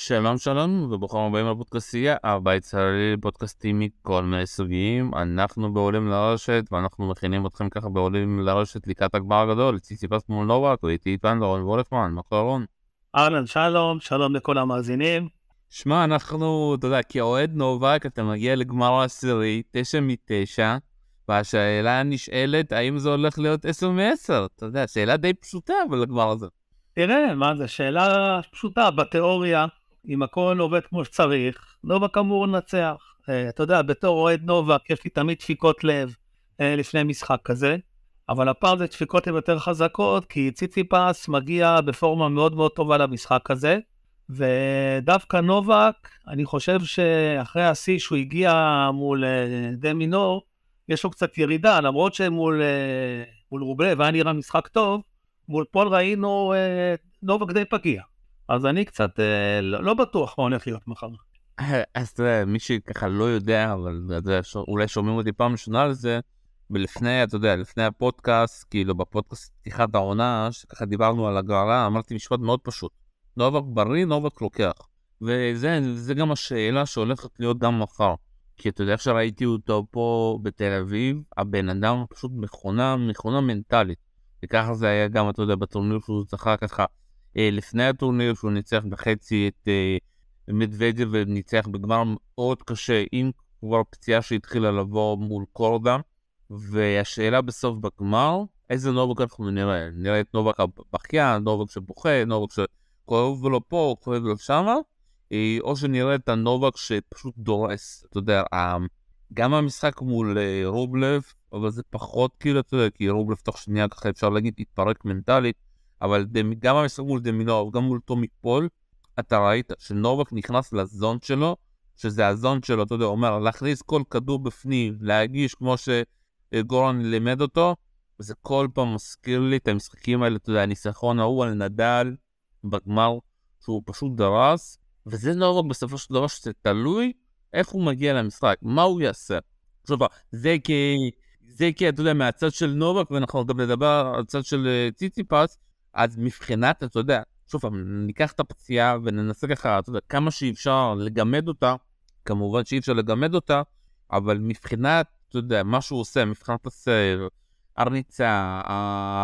שלום שלום וברוכים הבאים לפודקאסטייה, הבית צה"לי לפודקאסטים מכל מיני סוגים. אנחנו בעולים לרשת ואנחנו מכינים אתכם ככה בעולים לרשת לקראת הגמר הגדול, ציציפס מול נובק ואיתי איתן לרון וולפמן, מה קורה רון? אהלן שלום, שלום לכל המאזינים. שמע אנחנו, אתה יודע, כאוהד נובק אתה מגיע לגמר העשירי, תשע מתשע, והשאלה נשאלת האם זה הולך להיות עשר מעשר, אתה יודע, שאלה די פשוטה אבל לגמר הזה. תראה, מה זה, שאלה פשוטה, בתיאוריה, אם הכל עובד כמו שצריך, נובק אמור לנצח. Uh, אתה יודע, בתור אוהד נובק יש לי תמיד דפיקות לב uh, לפני משחק כזה, אבל הפעם זה דפיקות לב יותר חזקות, כי ציציפס מגיע בפורמה מאוד מאוד טובה למשחק הזה, ודווקא נובק, אני חושב שאחרי השיא שהוא הגיע מול uh, דה מינור, יש לו קצת ירידה, למרות שמול מול רובלב היה נראה משחק טוב, מול פול ראינו נובק די פגיע. אז אני קצת אה, לא, לא בטוח מה הולך להיות מחר. אז אתה יודע, מי שככה לא יודע, אבל אולי שומעים אותי פעם ראשונה על זה, ולפני, אתה יודע, לפני הפודקאסט, כאילו בפודקאסט פתיחת העונה, שככה דיברנו על הגרלה, אמרתי משפט מאוד פשוט. נובק בריא, נובק לוקח. וזה גם השאלה שהולכת להיות גם מחר. כי אתה יודע איך שראיתי אותו פה בתל אביב, הבן אדם פשוט מכונה, מכונה מנטלית. וככה זה היה גם, אתה יודע, בטורניר שהוא זכה ככה אה, לפני הטורניר שהוא ניצח בחצי את אה, מדוודיה וניצח בגמר מאוד קשה עם כבר פציעה שהתחילה לבוא מול קורדה והשאלה בסוף בגמר איזה נובק אנחנו נראה? נראה את נובק הבכיין נובק שבוכה נובק שכואב לו פה כואב לו שמה? אה, או שנראה את הנובק שפשוט דורס אתה יודע גם המשחק מול רובלב אבל זה פחות כאילו אתה יודע כי רובלב תוך שנייה ככה אפשר להגיד התפרק מנטלית אבל גם המשחק מול דמינור, גם מול טומי פול, אתה ראית שנובק נכנס ל zone שלו, שזה ה zone שלו, אתה יודע, אומר, להכניס כל כדור בפנים, להגיש כמו שגורן לימד אותו, וזה כל פעם מזכיר לי את המשחקים האלה, אתה יודע, הניצחון ההוא על נדל בגמר, שהוא פשוט דרס, וזה נובק בסופו של דבר שזה תלוי איך הוא מגיע למשחק, מה הוא יעשה. עכשיו, זה כי, זה כי, אתה יודע, מהצד של נובק, ואנחנו גם נדבר על הצד של אה, ציציפס, אז מבחינת, אתה יודע, שוב פעם, ניקח את הפציעה וננסה ככה, אתה יודע, כמה שאפשר לגמד אותה, כמובן שאי אפשר לגמד אותה, אבל מבחינת, אתה יודע, מה שהוא עושה, מבחינת הסר, הריצה,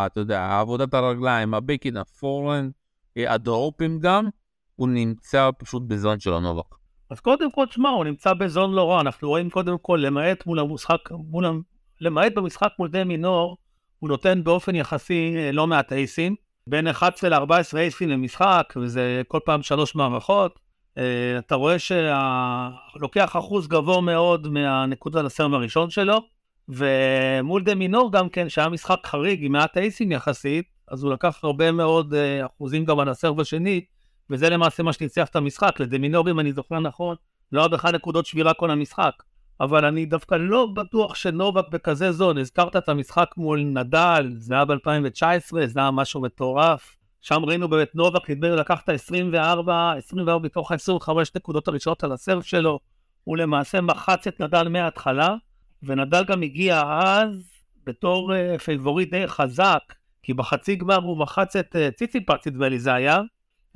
אתה יודע, עבודת הרגליים, הבקין, הפורן, הדרופים גם, הוא נמצא פשוט בזון של הנובק. אז קודם כל, שמע, הוא נמצא בזון לא רע, אנחנו רואים קודם כל, למעט מול המשחק, מול, למעט במשחק מול דה מינור, הוא נותן באופן יחסי אה, לא מעט אייסים. בין 11 ל-14 אייסים למשחק, וזה כל פעם שלוש מערכות. אה, אתה רואה שלוקח אחוז גבוה מאוד מהנקודה לסרם הראשון שלו, ומול דה מינור גם כן, שהיה משחק חריג עם מעט אייסים יחסית, אז הוא לקח הרבה מאוד אה, אחוזים גם על הסרב השני, וזה למעשה מה שניצח את המשחק. לדה מינור, אם אני זוכר נכון, לא היה בכלל נקודות שבירה כל המשחק. אבל אני דווקא לא בטוח שנובק בכזה זון. הזכרת את המשחק מול נדל, זה היה ב-2019, זה היה משהו מטורף. שם ראינו באמת נובק, נדמה לי לקח את ה-24, 24 מתוך ה-25 נקודות הראשונות על הסרף שלו. הוא למעשה מחץ את נדל מההתחלה, ונדל גם הגיע אז בתור uh, favorite די חזק, כי בחצי גמר הוא מחץ את uh, ציציפס, נדמה לי זה היה.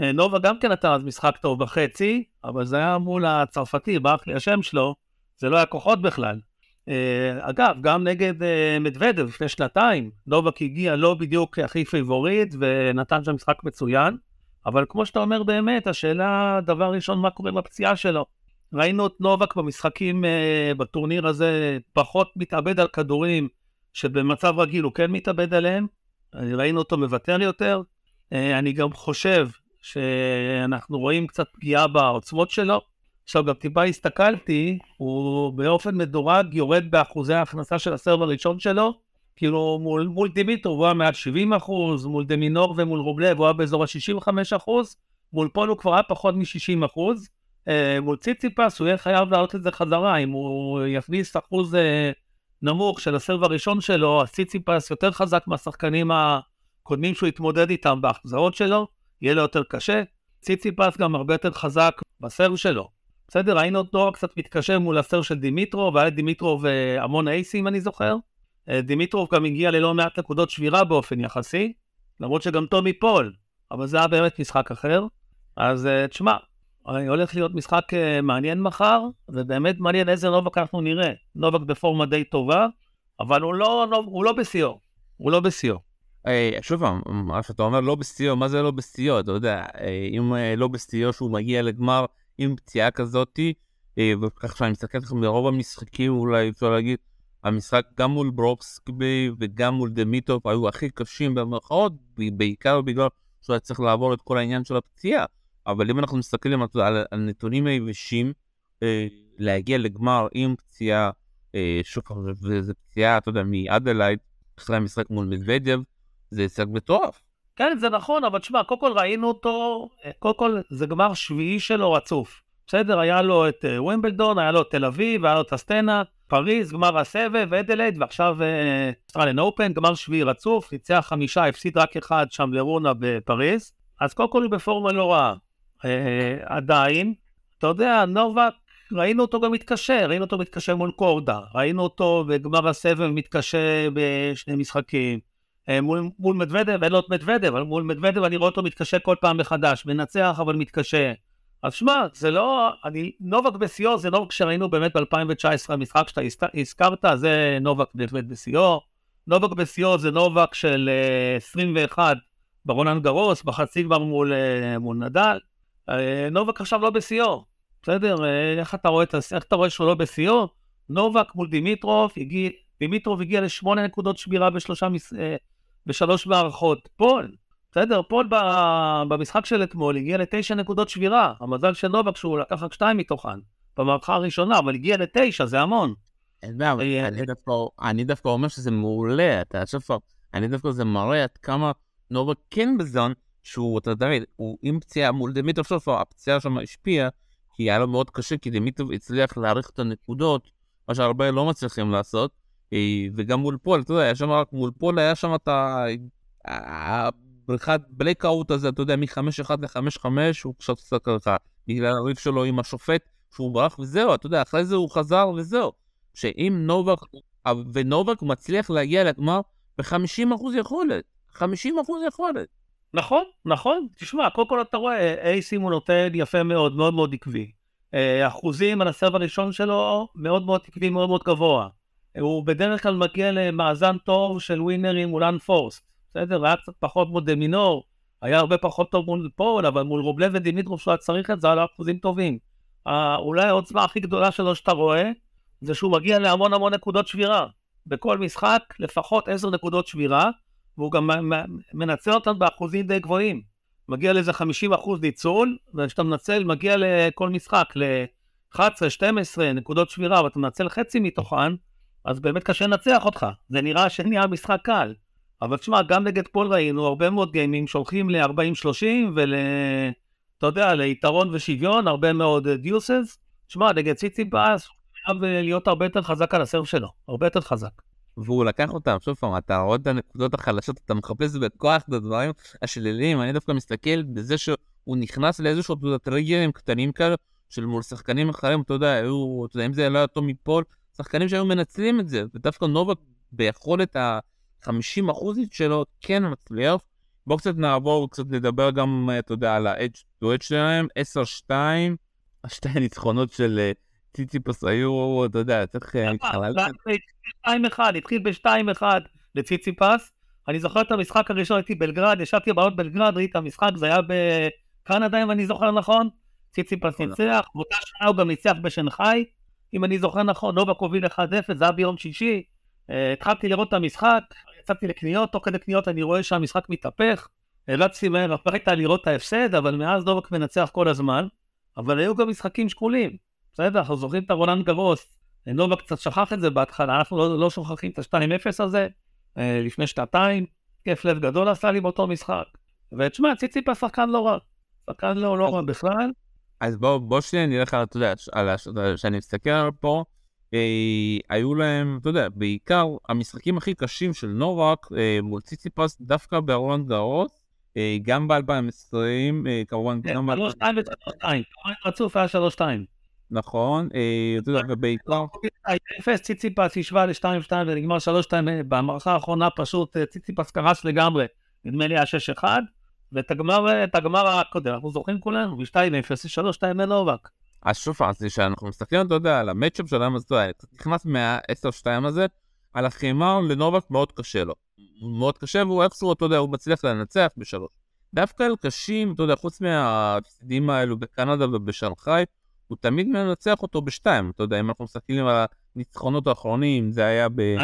Uh, נולה גם כן נתן אז משחק טוב בחצי, אבל זה היה מול הצרפתי, ברח לי השם שלו. זה לא היה כוחות בכלל. Uh, אגב, גם נגד uh, מדוודב לפני שנתיים, נובק הגיע לא בדיוק הכי favorite ונתן שם משחק מצוין, אבל כמו שאתה אומר באמת, השאלה, דבר ראשון, מה קורה בפציעה שלו. ראינו את נובק במשחקים uh, בטורניר הזה פחות מתאבד על כדורים שבמצב רגיל הוא כן מתאבד עליהם, ראינו אותו מוותר יותר. אני גם חושב שאנחנו רואים קצת פגיעה בעוצמות שלו. עכשיו גם טיפה הסתכלתי, הוא באופן מדורג יורד באחוזי ההכנסה של הסרב הראשון שלו, כאילו מול, מול דימיטרו הוא היה מעל 70 אחוז, מול דמינור ומול רובלב הוא היה באזור ה-65 אחוז, מול פול הוא כבר היה פחות מ-60 אחוז, אה, מול ציציפס הוא יהיה חייב להעלות את זה חזרה, אם הוא יכניס אחוז אה, נמוך של ה serve הראשון שלו, אז ציציפס יותר חזק מהשחקנים הקודמים שהוא התמודד איתם בהחזרות שלו, יהיה לו יותר קשה. ציציפס גם הרבה יותר חזק ב serve שלו. בסדר, ראינו אותו קצת מתקשה מול ה serve של דימיטרוב, והיה דימיטרוב אה, המון אייסים אני זוכר. אה, דימיטרוב גם הגיע ללא מעט נקודות שבירה באופן יחסי, למרות שגם טומי פול, אבל זה היה באמת משחק אחר. אז אה, תשמע, הולך להיות משחק מעניין מחר, ובאמת מעניין איזה נובק אנחנו נראה. נובק בפורמה די טובה, אבל הוא לא, הוא לא בשיאו. הוא לא בשיאו. שוב פעם, מה שאתה אומר לא בשיאו, מה זה לא בשיאו? אתה יודע, אם לא בשיאו שהוא מגיע לגמר עם פציעה כזאתי, וככה שאני מסתכל עליכם ברוב המשחקים אולי אפשר להגיד, המשחק גם מול ברוקסקבי וגם מול דמיטוב היו הכי קשים במרכאות, בעיקר בגלל שהוא היה צריך לעבור את כל העניין של הפציעה. אבל אם אנחנו מסתכלים על, על, על נתונים היבשים, אה, להגיע לגמר עם פציעה, אה, שוב פעם, וזו פציעה, אתה יודע, מאדלייד, אחרי המשחק מול מדוודיו, זה הישג מטורף. כן, זה נכון, אבל תשמע, קודם כל ראינו אותו, אה, קודם כל זה גמר שביעי שלו רצוף. בסדר, היה לו את ווימבלדון, היה לו את תל אביב, היה לו את הסטנה, פריז, גמר הסבב, אדלייד, ועכשיו אוסטרליאן אופן, גמר שביעי רצוף, ניצח חמישה, הפסיד רק אחד שם לרונה בפריז. אז קודם כל הוא בפורמה לא רעה. אה, עדיין, אתה יודע, נובק, ראינו אותו גם מתקשה, ראינו אותו מתקשה מול קורדה, ראינו אותו בגמר הסבב מתקשה בשני משחקים. אה, מול, מול מדוודב, אין לו את מדוודב, אבל מול מדוודב אני רואה אותו מתקשה כל פעם מחדש, מנצח אבל מתקשה. אז שמע, זה לא, אני, נובק בשיאו זה נובק שראינו באמת ב-2019, המשחק שאתה הזכרת, זה נובק באמת בשיאו. נובק בשיאו זה נובק של uh, אה, 21 ברולאן גארוס, בחצי כבר מול, uh, מול נדל. Uh, נובק עכשיו לא בשיאו, בסדר? Uh, איך אתה רואה איך אתה רואה שהוא לא בשיאו? נובק מול דימיטרוב, הגיע, דימיטרוב הגיע לשמונה נקודות שבירה בשלושה, uh, בשלוש מערכות. פול, בסדר, פול במשחק של אתמול הגיע לתשע נקודות שבירה. המזל של נובק שהוא לקח רק שתיים מתוכן במערכה הראשונה, אבל הגיע לתשע, זה המון. אין בעיה, אה, אני דווקא אומר שזה מעולה, אתה שוב אני דווקא זה מראה עד כמה נובק כן בזון, שהוא, אתה יודע, הוא עם פציעה מול דמיטוב סוף, הפציעה שם השפיעה, כי היה לו מאוד קשה, כי דמיטוב הצליח להעריך את הנקודות, מה שהרבה לא מצליחים לעשות, וגם מול פול, אתה יודע, היה שם רק מול פול, היה שם את ה... ברייק, את ה blackout הזה, אתה יודע, מ-5-1 ל-5-5, הוא קצת קצת ככה, בגלל הריב שלו עם השופט, שהוא ברח וזהו, אתה יודע, אחרי זה הוא חזר וזהו. שאם נובק, ונובק מצליח להגיע לגמר ב-50% יכולת, 50% יכולת. נכון, נכון. תשמע, קודם כל אתה רואה, אייסים הוא נותן יפה מאוד, מאוד מאוד עקבי. אה, אחוזים על ה serve הראשון שלו מאוד מאוד עקבי, מאוד מאוד גבוה. הוא בדרך כלל מגיע למאזן טוב של ווינרים מול אנפורסט. בסדר, היה קצת פחות מול דמינור, היה הרבה פחות טוב מול פול, אבל מול רובלב ודימיטרוב שהוא היה צריך את זה, היה אחוזים טובים. אולי העוצמה הכי גדולה שלו שאתה רואה, זה שהוא מגיע להמון המון נקודות שבירה. בכל משחק לפחות עשר נקודות שבירה, והוא גם מנצל אותן באחוזים די גבוהים. מגיע לאיזה 50 אחוז ניצול, וכשאתה מנצל, מגיע לכל משחק ל-11-12 נקודות שבירה, ואתה מנצל חצי מתוכן, אז באמת קשה לנצח אותך. זה נראה שנהיה משחק קל. אבל תשמע, גם נגד פול ראינו הרבה מאוד גיימים שהולכים ל-40-30 ול... אתה יודע, ליתרון ושוויון, הרבה מאוד דיוסס. תשמע, נגד ציצי באס, חייב להיות הרבה יותר חזק על הסרף שלו, הרבה יותר חזק. והוא לקח אותם, שוב פעם, אתה רואה את הנקודות החלשות, אתה מחפש בכוח את הדברים השליליים, אני דווקא מסתכל בזה שהוא נכנס לאיזשהו טריגרים קטנים כאלה, של מול שחקנים אחרים, אתה יודע, היו, אתה יודע, אם זה לא היה טוב מפול, שחקנים שהיו מנצלים את זה, ודווקא נובק ביכולת ה... 50 אחוזית שלו כן מצליח. בואו קצת נעבור, קצת לדבר גם, אתה יודע, על ה-edge to edge שלהם, 10-2, השתי הניצחונות של אה, ציציפס היו, אתה יודע, צריך להתחלל. 2-1, התחיל ב-2-1 לציציפס. אני זוכר את המשחק הראשון, הייתי בלגרד, ישבתי בעוד בלגרד, ראיתי את המשחק, זה היה בקנדה, אם אני זוכר נכון. ציציפס נכון. ניצח, באותה שנה הוא גם ניצח בשנגחאי, אם אני זוכר נכון, נובק הוביל 1-0, זה היה ביום שישי. אה, התחלתי לראות את המשחק, יצאתי לקניות, תוך כדי קניות אני רואה שהמשחק מתהפך, הרצתי מהר הביתה לראות את ההפסד, אבל מאז דובק מנצח כל הזמן, אבל היו גם משחקים שקולים, בסדר, אנחנו זוכרים את הרונן גרוס, נובק קצת שכח את זה בהתחלה, אנחנו לא, לא שוכחים את ה-2-0 הזה, אה, לפני שנתיים, כיף לב גדול עשה לי באותו משחק, ותשמע, ציציפה שחקן לא רע, שחקן לא, לא רע בכלל. אז בוא, בוא שניה נלך על, אתה יודע, על, שאני מסתכל פה, אה, היו להם, אתה יודע, בעיקר המשחקים הכי קשים של נובק אה, מול ציציפס דווקא ברולנד גארוס, אה, גם ב-2020, אה, כמובן כן, גם ב... 3-2 ו-3-2, רצוף היה 3-2. נכון, אה, אתה יודע, ובעיקר... אפס ציציפס השווה ל-2-2 ונגמר 3-2 במערכה האחרונה פשוט ציציפס קרס לגמרי, נדמה לי היה 6-1, ואת הגמר, את הגמר הקודם, אנחנו זוכרים כולנו, ב-2-0, 3-2 לנובק. אז שוב פעם, כשאנחנו מסתכלים, אתה יודע, על המצ'אפ אתה יודע, נכנס מה-10-2 הזה, על החימר לנובק מאוד קשה לו. מאוד קשה, והוא איכשהו, אתה יודע, הוא מצליח לנצח בשלוש. דווקא על קשים, אתה יודע, חוץ מההפסידים האלו בקנדה ובשנגחאי, הוא תמיד מנצח אותו בשתיים, אתה יודע, אם אנחנו מסתכלים על הניצחונות האחרונים, זה היה ב...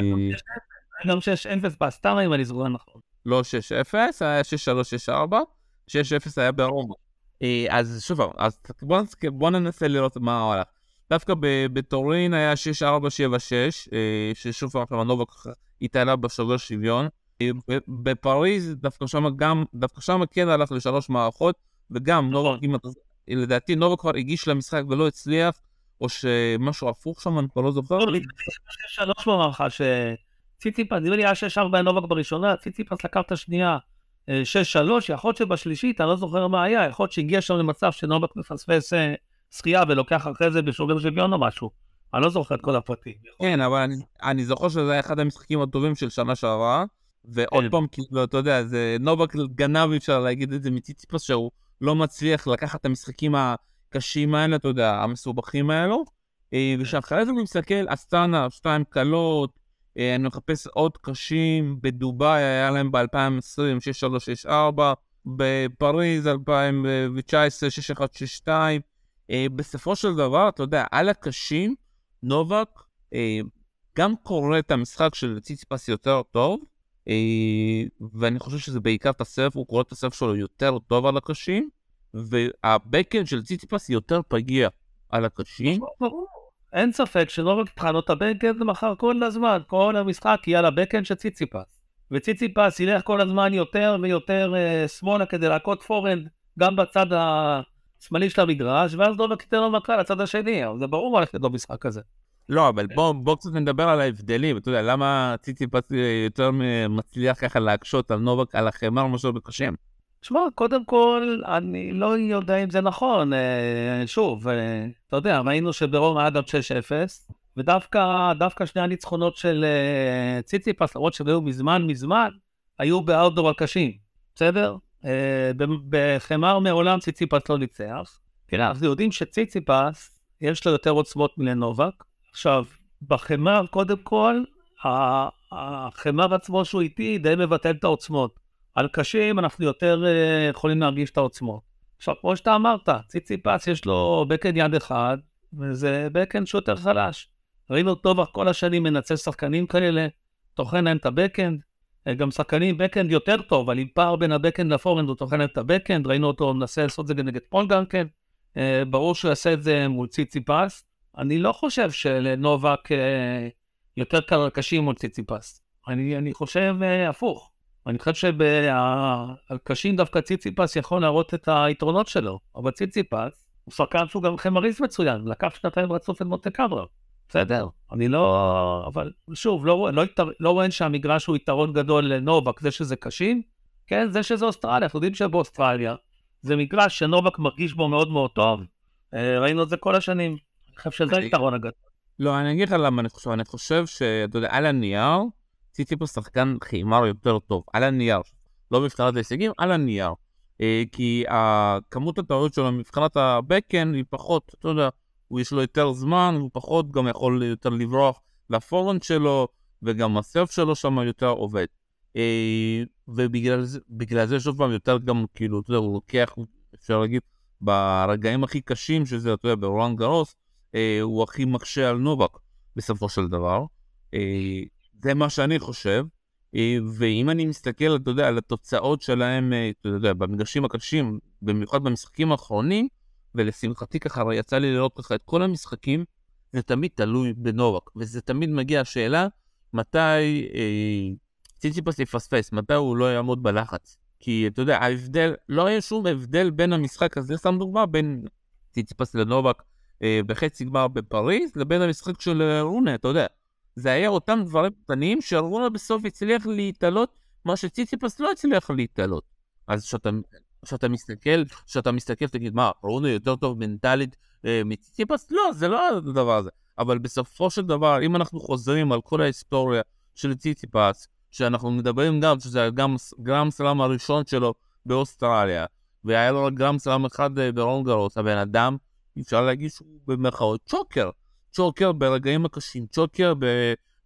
גם 6-0 בסטארה, אם אני זוכר נכון. לא 6-0, היה 6-3-6-4, 6-0 היה ברומא. אה, אז שוב אז בוא, בוא ננסה לראות מה הלך. דווקא בטורין היה 6-4-7-6, אה, ששוב פעם ככה התעלה בשובר שוויון. אה, בפריז דווקא שם גם, דווקא שם כן הלך לשלוש מערכות, וגם נובה, נכון. אם אתה, לדעתי נובה כבר הגיש למשחק ולא הצליח, או שמשהו הפוך שם, אני כבר לא זוכר. לא, שלוש במערכה, שציציפס, נראה לי היה 6-4 נובק בראשונה, ציציפס לקח את השנייה. 6-3, יכול להיות שבשלישית, אני לא זוכר מה היה, יכול להיות שהגיע שם למצב שנובק מפספס שחייה ולוקח אחרי זה בשובר שוויון או משהו. אני לא זוכר את כל הפרטים. כן, אבל אני, אני זוכר שזה היה אחד המשחקים הטובים של שנה שעברה, ועוד כן. פעם, כאילו, אתה יודע, זה נובק גנב, אפשר להגיד את זה מציציפס, שהוא לא מצליח לקחת את המשחקים הקשים האלה, אתה יודע, המסובכים האלו. אה, ושאחרי זה אני מסתכל, אסטנה, שתיים קלות, אה, אני מחפש עוד קשים, בדובאי היה להם ב-2020 6364, בפריז 2019 6162. בסופו של דבר, אתה יודע, על הקשים, נובק אה, גם קורא את המשחק של ציציפס יותר טוב, אה, ואני חושב שזה בעיקר את הסרף, הוא קורא את הסרף שלו יותר טוב על הקשים, והבקן של ציציפס יותר פגיע על הקשים. ברור. אין ספק שלא רק תחנות הבקאנד מחר כל הזמן, כל המשחק יהיה על הבקאנד של ציציפס. וציציפס ילך כל הזמן יותר ויותר uh, שמאלה כדי להכות פורנד גם בצד השמאלי של המגרש, ואז לא ייתן לו מכה לצד השני, אבל זה ברור מה הולך להיות במשחק הזה. לא, אבל בוא, בוא קצת נדבר על ההבדלים, אתה יודע, למה ציציפס יותר מצליח ככה להקשות על נובק, על החמר, מאשר בקשים? שמע, קודם כל, אני לא יודע אם זה נכון. אה, שוב, אה, אתה יודע, ראינו שברום היה גם 6-0, ודווקא דווקא שני הניצחונות של אה, ציציפס, למרות שהם היו מזמן מזמן, היו באאוטדור על קשים, בסדר? בחמר מעולם ציציפס לא ניצח. כן, אנחנו יודעים שציציפס, יש לו יותר עוצמות מלנובק. עכשיו, בחמר, קודם כל, החמר עצמו שהוא איטי די מבטל את העוצמות. על קשים אנחנו יותר uh, יכולים להרגיש את העוצמות. עכשיו, כמו שאתה אמרת, ציציפס יש לו backhand יד אחד, וזה backhand שהוא יותר חלש. ראינו אותו כל השנים מנצל שחקנים כאלה, טוחן להם את ה backhand, אה, גם שחקנים backhand יותר טוב, אבל עם פער בין ה backhand ל forehand הוא טוחן להם את ה backhand, ראינו אותו מנסה לעשות את זה נגד פול גם כן, אה, ברור שהוא יעשה את זה מול ציציפס. אני לא חושב שלנובק יותר קל קשים מול ציציפס, אני, אני חושב הפוך. אני חושב שבקשים דווקא ציציפס יכול להראות את היתרונות שלו, אבל ציציפס הוא שחקן שהוא גם חמריסט מצוין, לקח שנתיים רצוף את מונטה קברה. בסדר, אני לא... אבל שוב, לא, לא, לא רואה שהמגרש הוא יתרון גדול לנובק, זה שזה קשים, כן, זה שזה אוסטרליה, אנחנו יודעים שבאוסטרליה זה מגרש שנובק מרגיש בו מאוד מאוד טוב, אה, ראינו את זה כל השנים, אני חושב שזה היתרון הגדול. לא, אני אגיד לך למה אני חושב, אני חושב שאתה יודע, על הנייר, ציציפוס שחקן חימר יותר טוב, על הנייר, לא מבחינת ההישגים, על הנייר. אה, כי כמות הטעויות שלו מבחינת הבקן היא פחות, אתה יודע, הוא יש לו יותר זמן, הוא פחות גם יכול יותר לברוח לפורנד שלו, וגם הסרף שלו שם יותר עובד. אה, ובגלל זה, זה שוב פעם יותר גם, כאילו, אתה יודע, הוא לוקח, אפשר להגיד, ברגעים הכי קשים, שזה, אתה יודע, ברולנד גרוס, אה, הוא הכי מקשה על נובק בסופו של דבר. זה מה שאני חושב. אה, ואם אני מסתכל, אתה יודע, על התוצאות שלהם, אה, אתה יודע, במגרשים הקשים, במיוחד במשחקים האחרונים, ולשמחתי ככה יצא לי לראות ככה את כל המשחקים, זה תמיד תלוי בנובק, וזה תמיד מגיע השאלה מתי אה, ציציפס יפספס, מתי הוא לא יעמוד בלחץ. כי אתה יודע, ההבדל, לא היה שום הבדל בין המשחק הזה, סתם דוגמה, בין ציציפס לנובק אה, בחצי גמר בפריז, לבין המשחק של אה, רונה, אתה יודע. זה היה אותם דברים קטנים שארונה בסוף הצליח להתעלות מה שציציפס לא הצליח להתעלות. אז כשאתה מסתכל, כשאתה מסתכל תגיד מה, ארונה יותר טוב מנטלית אה, מציציפס? לא, זה לא הדבר הזה. אבל בסופו של דבר, אם אנחנו חוזרים על כל ההיסטוריה של ציציפס, שאנחנו מדברים גם שזה גם גרם סלאם הראשון שלו באוסטרליה, והיה לו רק גרם סלאם אחד אה, ברון גרוס, הבן אדם, אפשר להגיד שהוא במרכאות צ'וקר. צ'וקר ברגעים הקשים, צ'וקר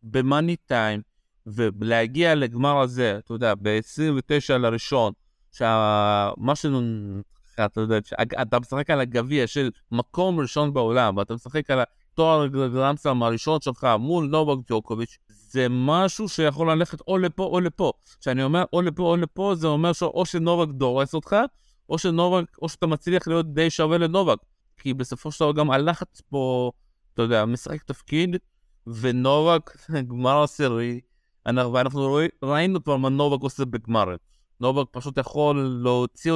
במאני טיים, ולהגיע לגמר הזה, אתה יודע, ב-29 לראשון, שמה ש... אתה יודע, אתה משחק על הגביע של מקום ראשון בעולם, ואתה משחק על התואר גרנדסלאם הראשון שלך מול נובק ג'וקוביץ', זה משהו שיכול ללכת או לפה או לפה. כשאני אומר או לפה או לפה, זה אומר שאו שנובק דורס אותך, או שנובק, או שאתה מצליח להיות די שווה לנובק. כי בסופו של דבר גם הלחץ פה, אתה יודע, משחק תפקיד, ונובק, גמר עשירי, ואנחנו ראינו כבר מה נובק עושה בגמרים. נובק פשוט יכול להוציא,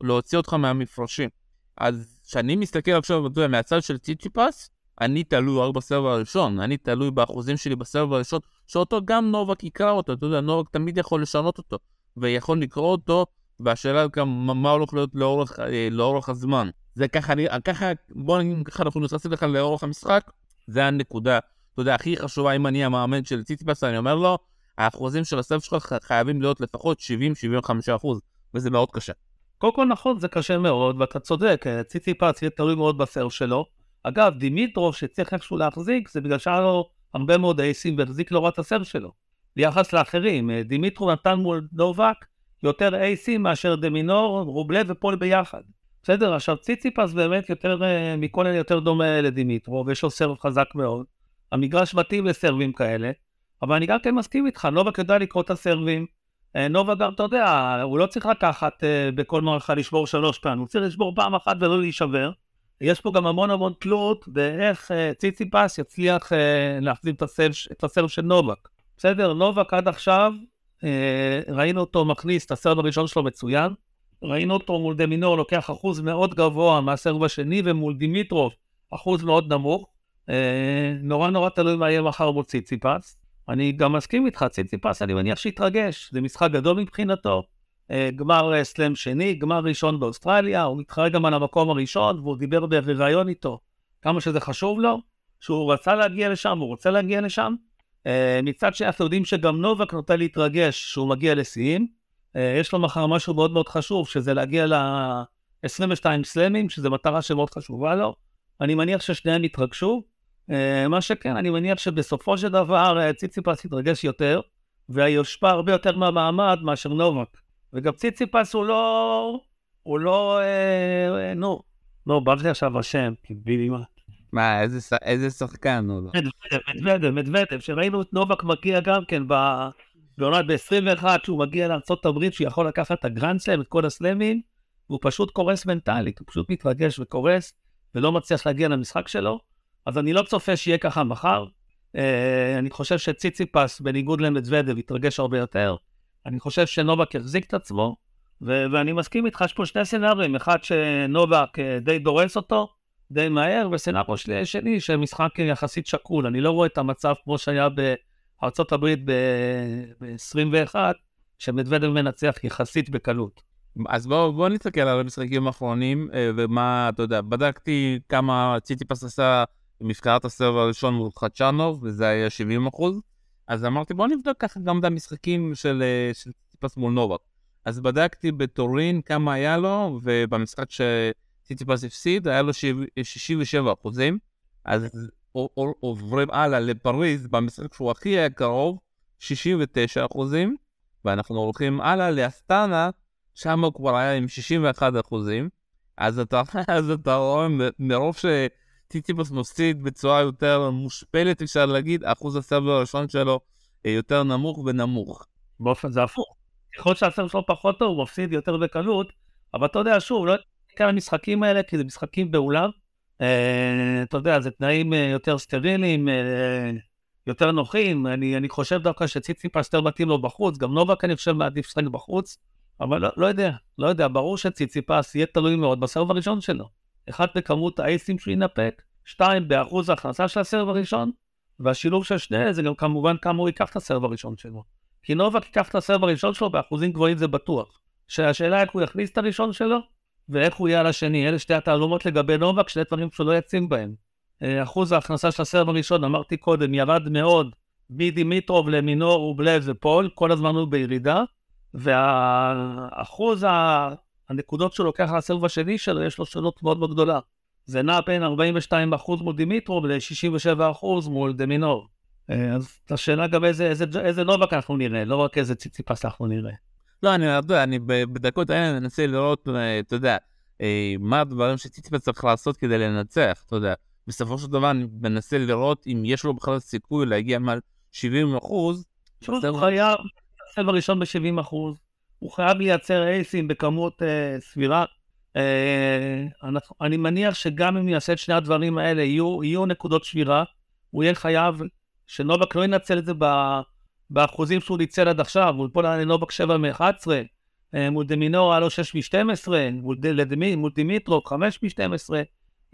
להוציא אותך מהמפרשים. אז כשאני מסתכל עכשיו, אתה מהצד של ציצ'יפס, אני תלוי רק בסבב הראשון, אני תלוי באחוזים שלי בסבב הראשון, שאותו גם נובק יקרא אותו, אתה יודע, נובק תמיד יכול לשנות אותו, ויכול לקרוא אותו, והשאלה גם מה הולך להיות לאורך, אה, לאורך הזמן. זה ככה, אני, ככה, בוא נגיד ככה, אנחנו נכנסים לך לאורך המשחק, זה הנקודה, אתה יודע, הכי חשובה, אם אני המאמן של ציציפס, אני אומר לו, האחוזים של הסרף שלך חייבים להיות לפחות 70-75 אחוז, וזה מאוד קשה. קודם כל נכון, זה קשה מאוד, ואתה צודק, אה, ציציפס יהיה תלוי מאוד בסרף שלו. אגב, דימיטרו שצריך איכשהו להחזיק, זה בגלל שהיה לו הרבה מאוד אייסים והחזיק לא רע את הסרף שלו. ביחס לאחרים, אה, דימיטרו נתן מול נובק יותר אייסים מאשר דמינור, רובלב ופול ביחד. בסדר, עכשיו ציציפס באמת יותר, אה, מכל אלה יותר דומה לדימיטרו, ויש לו סרב חזק מאוד. המגרש מתאים לסרבים כאלה, אבל אני גם כן מסכים איתך, נובק יודע לקרוא את הסרבים. אה, נובה גם, אתה יודע, הוא לא צריך לקחת בכל מערכה לשבור שלוש פעמים, הוא צריך לשבור פעם אחת ולא להישבר. יש פה גם המון המון תלות באיך ציציפס יצליח להחזיר את הסרב, של נובק. בסדר, נובק עד עכשיו, ראינו אותו מכניס את הסרב הראשון שלו מצוין, ראינו אותו מול דמינור לוקח אחוז מאוד גבוה מהסרב השני, ומול דימיטרוב אחוז מאוד נמוך. Uh, נורא נורא תלוי מה יהיה מחר מול ציציפס. אני גם מסכים איתך, ציציפס, אני מניח שיתרגש, זה משחק גדול מבחינתו. אה, גמר אה, סלאם שני, גמר ראשון באוסטרליה, הוא מתחרה גם על המקום הראשון, והוא דיבר בריאיון איתו כמה שזה חשוב לו, שהוא רצה להגיע לשם, הוא רוצה להגיע לשם. אה, מצד שני, אנחנו יודעים שגם נובק נוטה להתרגש שהוא מגיע לשיאים. יש לו מחר משהו מאוד מאוד חשוב, שזה להגיע ל-22 סלאמים, שזו מטרה שמאוד חשובה לו. אני מניח ששניהם יתרגשו. מה שכן, אני מניח שבסופו של דבר ציציפס יתרגש יותר, ויושפע הרבה יותר מהמעמד מאשר נובק. וגם ציציפס הוא לא, הוא לא, אה, אה, נו, לא, בא לי עכשיו השם, ביבי מה. מה, איזה, איזה שחקן הוא לא? מדוודב, מדוודב, שראינו את נובק מגיע גם כן בעונת ב-21, שהוא מגיע לארה"ב, שהוא יכול לקחת את הגרנד סלאם, את כל הסלאמים, והוא פשוט קורס מנטלית, הוא פשוט מתרגש וקורס, ולא מצליח להגיע למשחק שלו. אז אני לא צופה שיהיה ככה מחר. אה, אני חושב שציציפס, בניגוד למדוודב, יתרגש הרבה יותר. אני חושב שנובק יחזיק את עצמו, ואני מסכים איתך, יש פה שני סצנריונים, אחד שנובק אה, די דורס אותו, די מהר, וסצנריו שני שמשחק יחסית שקול. אני לא רואה את המצב כמו שהיה הברית ב-21, שמדוודב מנצח יחסית בקלות. אז בואו בוא נסתכל על המשחקים האחרונים, אה, ומה, אתה יודע, בדקתי כמה ציטיפס עשה במפקעת הסרב הראשון מול חדשנוב, וזה היה 70 אחוז. אז אמרתי בוא נבדוק ככה גם את המשחקים של, אה, של ציטיפס מול נובק. אז בדקתי בטורין כמה היה לו, ובמשחק שציטיפס הפסיד היה לו 67 אחוזים. אז עוברים הלאה לפריז במשחק שהוא הכי היה קרוב, 69 אחוזים. ואנחנו הולכים הלאה לאסטנה, שם הוא כבר היה עם 61 אחוזים. אז אתה, אז אתה רואה מרוב ש... טיטיפוס מפסיד בצורה יותר מושפלת, אפשר להגיד, אחוז הסרבר הראשון שלו אה, יותר נמוך ונמוך. באופן זה הפוך. ככל שהסרבר שלו פחות טוב, הוא מפסיד יותר בקלות, אבל אתה יודע, שוב, לא כאן המשחקים האלה, כי זה משחקים באולם, אה, אתה יודע, זה תנאים אה, יותר סטריליים, אה, יותר נוחים, אני, אני חושב דווקא שציציפס יותר מתאים לו בחוץ, גם נובק אני חושב מעדיף לשחק בחוץ, אבל לא, לא יודע, לא יודע, ברור שציציפס יהיה תלוי מאוד בסרב הראשון שלו. אחד בכמות האייסים שהוא ינפק, שתיים באחוז ההכנסה של הסרב הראשון, והשילוב של שני זה גם כמובן כמה הוא ייקח את הסרב הראשון שלו. כי נובק ייקח את הסרב הראשון שלו באחוזים גבוהים זה בטוח. שהשאלה איך הוא יכניס את הראשון שלו, ואיך הוא יהיה על השני. אלה שתי התעלומות לגבי נובק, שני דברים שהוא לא יצים בהם. אה, אחוז ההכנסה של הסרב הראשון, אמרתי קודם, ירד מאוד מדימיטרוב למינור ובלב ופול, כל הזמן הוא בירידה. והאחוז הנקודות שהוא לוקח לסבב השני שלו, יש לו שונות מאוד מאוד גדולה. זה נע בין 42% מול דימיטרו ל-67% מול דמינור. אה, אז השאלה גם איזה, איזה, איזה נובק אנחנו נראה, לא רק איזה ציציפס אנחנו נראה. לא, אני אני בדקות האלה מנסה לראות, אה, אתה יודע, אה, מה הדברים שציציפס צריך לעשות כדי לנצח, אתה יודע. בסופו של דבר אני מנסה לראות אם יש לו בכלל סיכוי להגיע מעל 70 אחוז. הוא חייב, הסבב הראשון ב-70 אחוז, הוא חייב לייצר אייסים בכמות אה, סבירה. אה, אנחנו, אני מניח שגם אם יעשה את שני הדברים האלה, יהיו, יהיו נקודות שבירה, הוא יהיה חייב שנובק לא ינצל את זה באחוזים שהוא ניצל עד עכשיו, הוא ייפול לנובק 7 מ-11, אה, מול דמינור היה לו 6 מ-12, מול, מול דימיטרו 5 מ-12.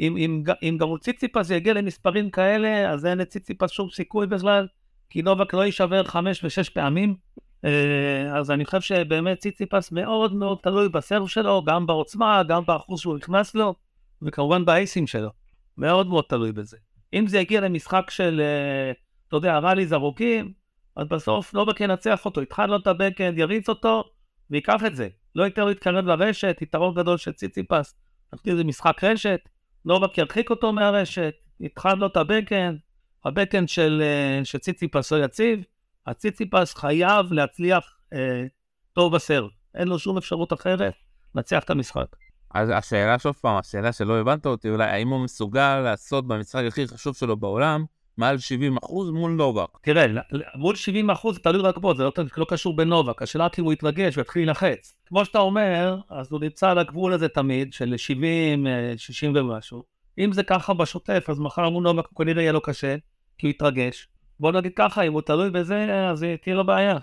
אם, אם, אם גם מול ציציפס יגיע למספרים כאלה, אז אין לציציפס שום סיכוי בכלל, כי נובק לא יישבר 5 ו-6 פעמים. אה, אז אני חושב שבאמת ציציפס מאוד מאוד תלוי בסרב שלו, גם בעוצמה, גם באחוז שהוא נכנס לו, וכמובן באייסים שלו. מאוד מאוד תלוי בזה. אם זה יגיע למשחק של, אה, אתה יודע, ראליז ארוכים, אז בסוף נובק ינצח אותו, יתחל לו את הבקאנד, יריץ אותו, ויקח את זה. לא ייתן לו להתקרב לרשת, יתרון גדול של ציציפס, נתחיל איזה משחק רשת, נובק ירחיק אותו מהרשת, יתחל לו את הבקאנד, הבקאנד של, אה, של ציציפס לא יציב, הציציפס חייב להצליח אה, טוב בסרט. אין לו שום אפשרות אחרת לנצח את המשחק. אז השאלה שוב פעם, השאלה שלא הבנת אותי, אולי האם הוא מסוגל לעשות במשחק הכי חשוב שלו בעולם, מעל 70 אחוז מול נובק. תראה, מול 70 אחוז תלוי רק בו, זה לא, לא קשור בנובק, השאלה אם הוא יתרגש ויתחיל להילחץ. כמו שאתה אומר, אז הוא נמצא על הגבול הזה תמיד, של 70, 60 אה, ומשהו. אם זה ככה בשוטף, אז מחר מול נובק הוא כנראה יהיה לו קשה, כי הוא יתרגש. בוא נגיד ככה, אם הוא תלוי בזה, אז תהיה לו בעיה.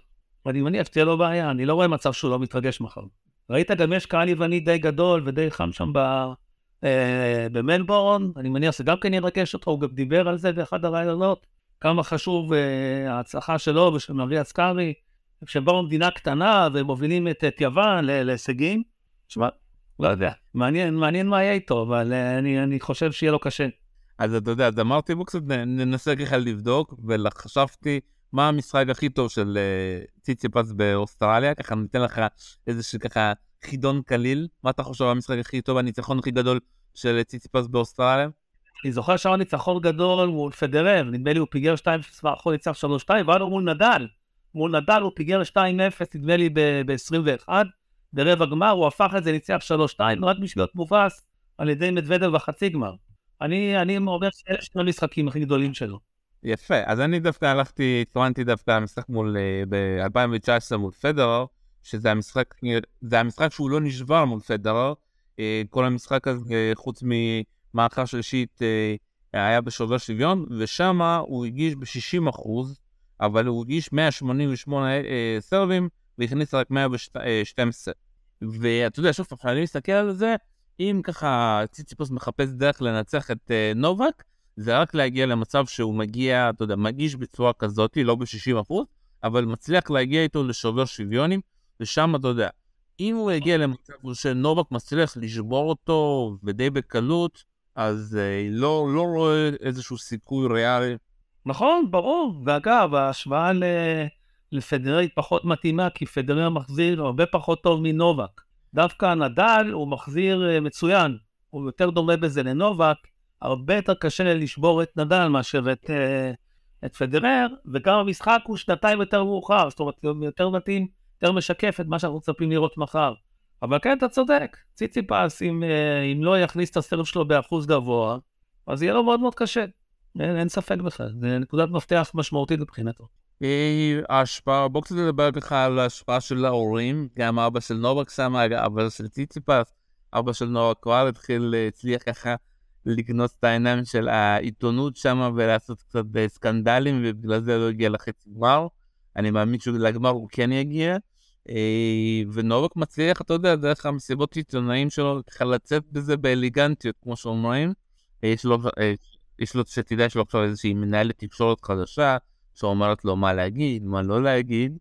ואני מניח שתהיה לו בעיה, אני לא רואה מצב שהוא לא מתרגש מחר. ראית, גם יש קהל יווני די גדול ודי חם שם ב... אה, במלבורן, אני מניח שזה גם כן ירגש אותו, הוא גם דיבר על זה באחד הרעיונות, כמה חשוב אה, ההצלחה שלו ושל מריה סקארי, כשהם באו מדינה קטנה ומובילים את, את יוון להישגים. תשמע, לא יודע, מעניין, מעניין מה יהיה איתו, אבל אה, אני, אני חושב שיהיה לו קשה. אז אתה יודע, אז אמרתי בוא קצת ננסה ככה לבדוק, וחשבתי מה המשחק הכי טוב של ציציפס באוסטרליה, ככה ניתן לך איזה ככה חידון קליל, מה אתה חושב על המשחק הכי טוב, הניצחון הכי גדול של ציציפס באוסטרליה? אני זוכר שהיה ניצחון גדול מול פדרר, נדמה לי הוא פיגר 2-0 ואחרון ניצח 3-2, והיה לו מול נדל. מול נדל הוא פיגר 2-0, נדמה לי ב-21, ברבע גמר, הוא הפך את זה, ניצח 3-2, רק בשביל להיות מובס על ידי מדוודל בחצי גמר. אני, אני אומר שאלה שני המשחקים הכי גדולים שלו. יפה, אז אני דווקא הלכתי, התכוונתי דווקא למשחק מול, אה, ב-2019 מול פדרר, שזה המשחק, זה המשחק שהוא לא נשבר מול פדרר, אה, כל המשחק הזה, חוץ ממערכה שלישית, אה, היה בשובר שוויון, ושם הוא הגיש ב-60 אחוז, אבל הוא הגיש 188 סרבים, והכניס רק 112. ואתה יודע, שוב, כשאני מסתכל על זה, אם ככה ציציפוס מחפש דרך לנצח את נובק, זה רק להגיע למצב שהוא מגיע, אתה יודע, מגיש בצורה כזאת, לא ב-60%, אבל מצליח להגיע איתו לשובר שוויונים, ושם אתה יודע, אם הוא יגיע למצב שנובק מצליח לשבור אותו ודי בקלות, אז uh, לא, לא רואה איזשהו סיכוי ריאלי. נכון, ברור. ואגב, ההשוואה ל... לפדרר פחות מתאימה, כי פדרר מחזיר הרבה פחות טוב מנובק. דווקא נדל הוא מחזיר אה, מצוין, הוא יותר דומה בזה לנובק, הרבה יותר קשה לשבור את נדל מאשר את, אה, את פדרר, וגם המשחק הוא שנתיים יותר מאוחר, זאת אומרת, יותר מתאים, יותר משקף את מה שאנחנו מצפים לראות מחר. אבל כן, אתה צודק, ציציפס, אם, אה, אם לא יכניס את הסרב שלו באחוז גבוה, אז יהיה לו מאוד מאוד קשה. אין, אין ספק בכלל, זה נקודת מפתח משמעותית מבחינתו. ההשפעה, בוא קצת נדבר ככה על ההשפעה של ההורים, גם אבא של נובק שם, אבא של ציציפס, אבא של נובק כבר התחיל, הצליח ככה לקנוס את העיניים של העיתונות שם ולעשות קצת סקנדלים, ובגלל זה לא הגיע לחצי גמר. אני מאמין שלגמר הוא כן יגיע. אה, ונובק מצליח, אתה יודע, דרך המסיבות עיתונאים שלו, ככה לצאת בזה באליגנטיות, כמו שאומרים. אה, יש לו, אה, יש לו, שתדע, יש לו עכשיו איזושהי מנהלת תקשורת חדשה. שאומרת לו מה להגיד, מה לא להגיד.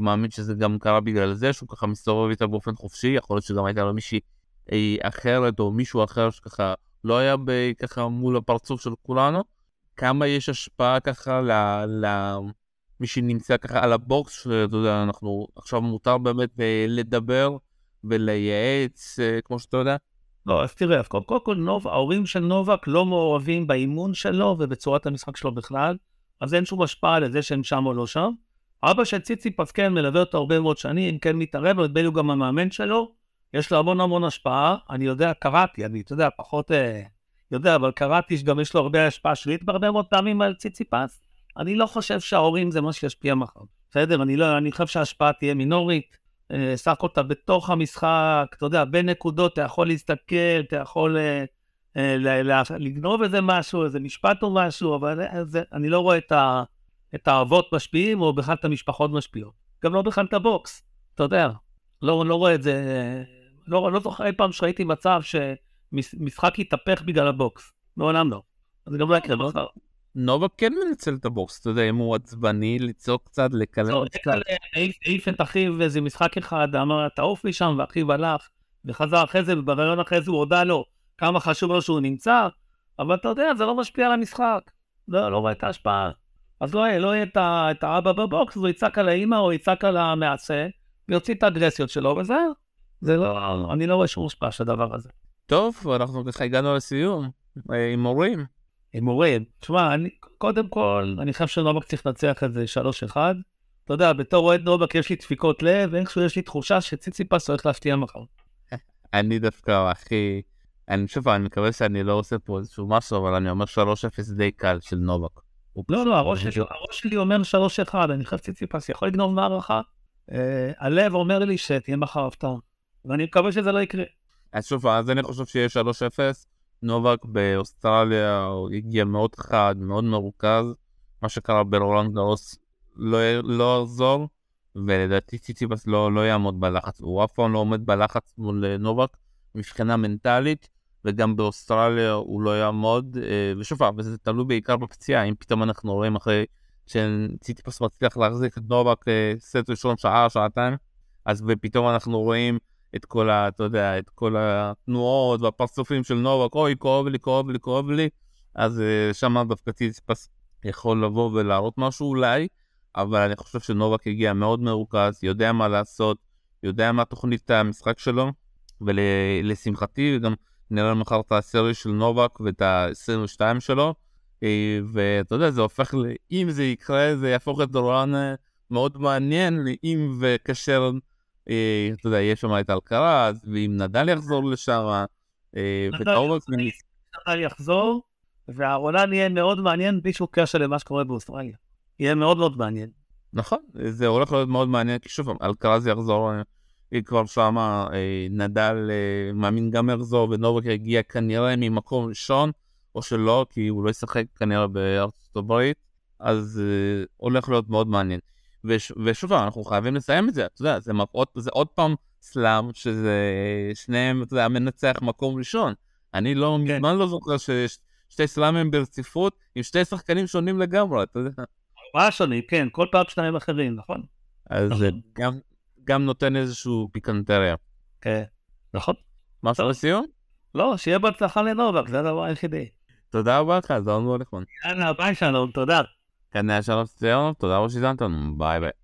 מאמין שזה גם קרה בגלל זה שהוא ככה מסתובב איתה באופן חופשי, יכול להיות שגם הייתה לו מישהי אחרת או מישהו אחר שככה לא היה ככה מול הפרצוף של כולנו. כמה יש השפעה ככה ל... ל... מי שנמצא ככה על הבוקס, שאתה יודע, אנחנו עכשיו מותר באמת אה, לדבר ולייעץ, אה, כמו שאתה יודע. לא, אז תראה, קודם כל, נוב, ההורים של נובק לא מעורבים באימון שלו ובצורת המשחק שלו בכלל, אז אין שום השפעה לזה שהם שם או לא שם. אבא של ציציפס כן מלווה אותו הרבה מאוד שנים, כן מתערב, נדמה לי הוא גם המאמן שלו, יש לו המון המון השפעה, אני יודע, קראתי, אני, אתה יודע, פחות אה, יודע, אבל קראתי שגם יש לו הרבה השפעה שלילית בהרבה מאוד פעמים על ציציפס. אני לא חושב שההורים זה מה שישפיע מחר. בסדר, אני לא, אני חושב שההשפעה תהיה מינורית. אה, סך הכל אתה בתוך המשחק, אתה יודע, בין נקודות אתה יכול להסתכל, אתה יכול אה, אה, לגנוב איזה משהו, איזה משפט או משהו, אבל זה, אני לא רואה את, ה, את האבות משפיעים, או בכלל את המשפחות משפיעות. גם לא בכלל את ה box, אתה יודע. לא, לא רואה את זה, לא, לא זוכר אי פעם שראיתי מצב שמשחק יתהפך בגלל ה box. מעולם לא. זה גם לא יקרה מחר. נולה כן מנצל את ה box, אתה יודע, אם הוא עצבני, לצעוק קצת, לקלל לא, קצת. העיף את אחיו איזה משחק אחד, אמר, תעוף משם, ואחיו הלך, וחזר אחרי זה, ובריאיון אחרי זה הוא הודה לו כמה חשוב לו שהוא נמצא, אבל אתה יודע, זה לא משפיע על המשחק. לא, לא רואה את ההשפעה. אז לא יהיה, לא יהיה את האבא בבוקס, הוא יצעק על האימא או יצעק על המעשה, ויוציא את האגרסיות שלו, וזהו. זה לא, אני לא רואה שום השפעה של הדבר הזה. טוב, אנחנו ככה הגענו לסיום, אה, עם הורים. הימורים. תשמע, אני, קודם כל, אני חושב שנובק צריך לנצח את זה 3-1. אתה יודע, בתור אוהד נובק יש לי דפיקות לב, ואיכשהו יש לי תחושה שציציפס הולך להפתיע מחר. אני דווקא הכי... אני שוב, אני מקווה שאני לא עושה פה איזשהו משהו, אבל אני אומר 3-0 די קל של נובק. לא, לא, הראש שלי, הראש שלי אומר 3-1, אני חושב שציציפס יכול לגנוב מערכה. אה, הלב אומר לי שתהיה מחר הפתעה, ואני מקווה שזה לא יקרה. אז שוב, אז אני חושב שיהיה 3-0. נובק באוסטרליה הגיע מאוד חד, מאוד מרוכז. מה שקרה ברולנד גרוס לא, לא יחזור, ולדעתי ציציפס לא, לא יעמוד בלחץ. הוא אף פעם לא עומד בלחץ מול אה, נובק מבחינה מנטלית, וגם באוסטרליה הוא לא יעמוד. אה, ושוב פעם, וזה תלוי בעיקר בפציעה, אם פתאום אנחנו רואים אחרי שציציפס מצליח להחזיק את נובק אה, סט ראשון שעה, שעתיים, אז ופתאום אנחנו רואים את כל ה... אתה יודע, את כל התנועות והפרצופים של נובק, אוי, כואב לי, כואב לי, כואב לי, אז uh, שם דווקא ציציפס יכול לבוא ולהראות משהו אולי, אבל אני חושב שנובק הגיע מאוד מרוכז, יודע מה לעשות, יודע מה תוכנית המשחק שלו, ולשמחתי ול, גם נראה מחר את הסרי של נובק ואת ה-22 שלו, אה, ואתה יודע, זה הופך, ל... אם זה יקרה, זה יהפוך את דורן אה, מאוד מעניין, אם וכאשר אה, אתה יודע, יש שם את אלקרז, ואם נדל יחזור לשם, אה, נדל יחזור, והעולם יהיה מאוד מעניין בלי שום קשר למה שקורה באוסטרליה. יהיה מאוד מאוד מעניין. נכון, זה הולך להיות מאוד מעניין, כי שוב, אלקרז יחזור, אה, היא כבר שמה, נדל מאמין גם יחזור, ונובק יגיע כנראה ממקום ראשון, או שלא, כי הוא לא ישחק כנראה בארצות הברית, אז הולך להיות מאוד מעניין. וש, ושוב אנחנו חייבים לסיים את זה, אתה יודע, זה, עוד, זה עוד פעם סלאם, שזה שניהם, אתה יודע, מנצח מקום ראשון. אני לא, כן. מזמן לא זוכר שיש שתי סלאמים ברציפות עם שתי שחקנים שונים לגמרי, אתה יודע. מה שונים, כן, כל פעם שניים אחרים, נכון? אז זה נכון. גם, גם נותן איזשהו פיקנטריה. כן, נכון. משהו לסיום? לא, שיהיה בהצלחה לנובק, זה הדבר היחידי. תודה רבה לך, זה מאוד מאוד נכון. יאללה, ביי שלום, תודה. やんならしゃらせよ。とだおしだんたのバイバイ。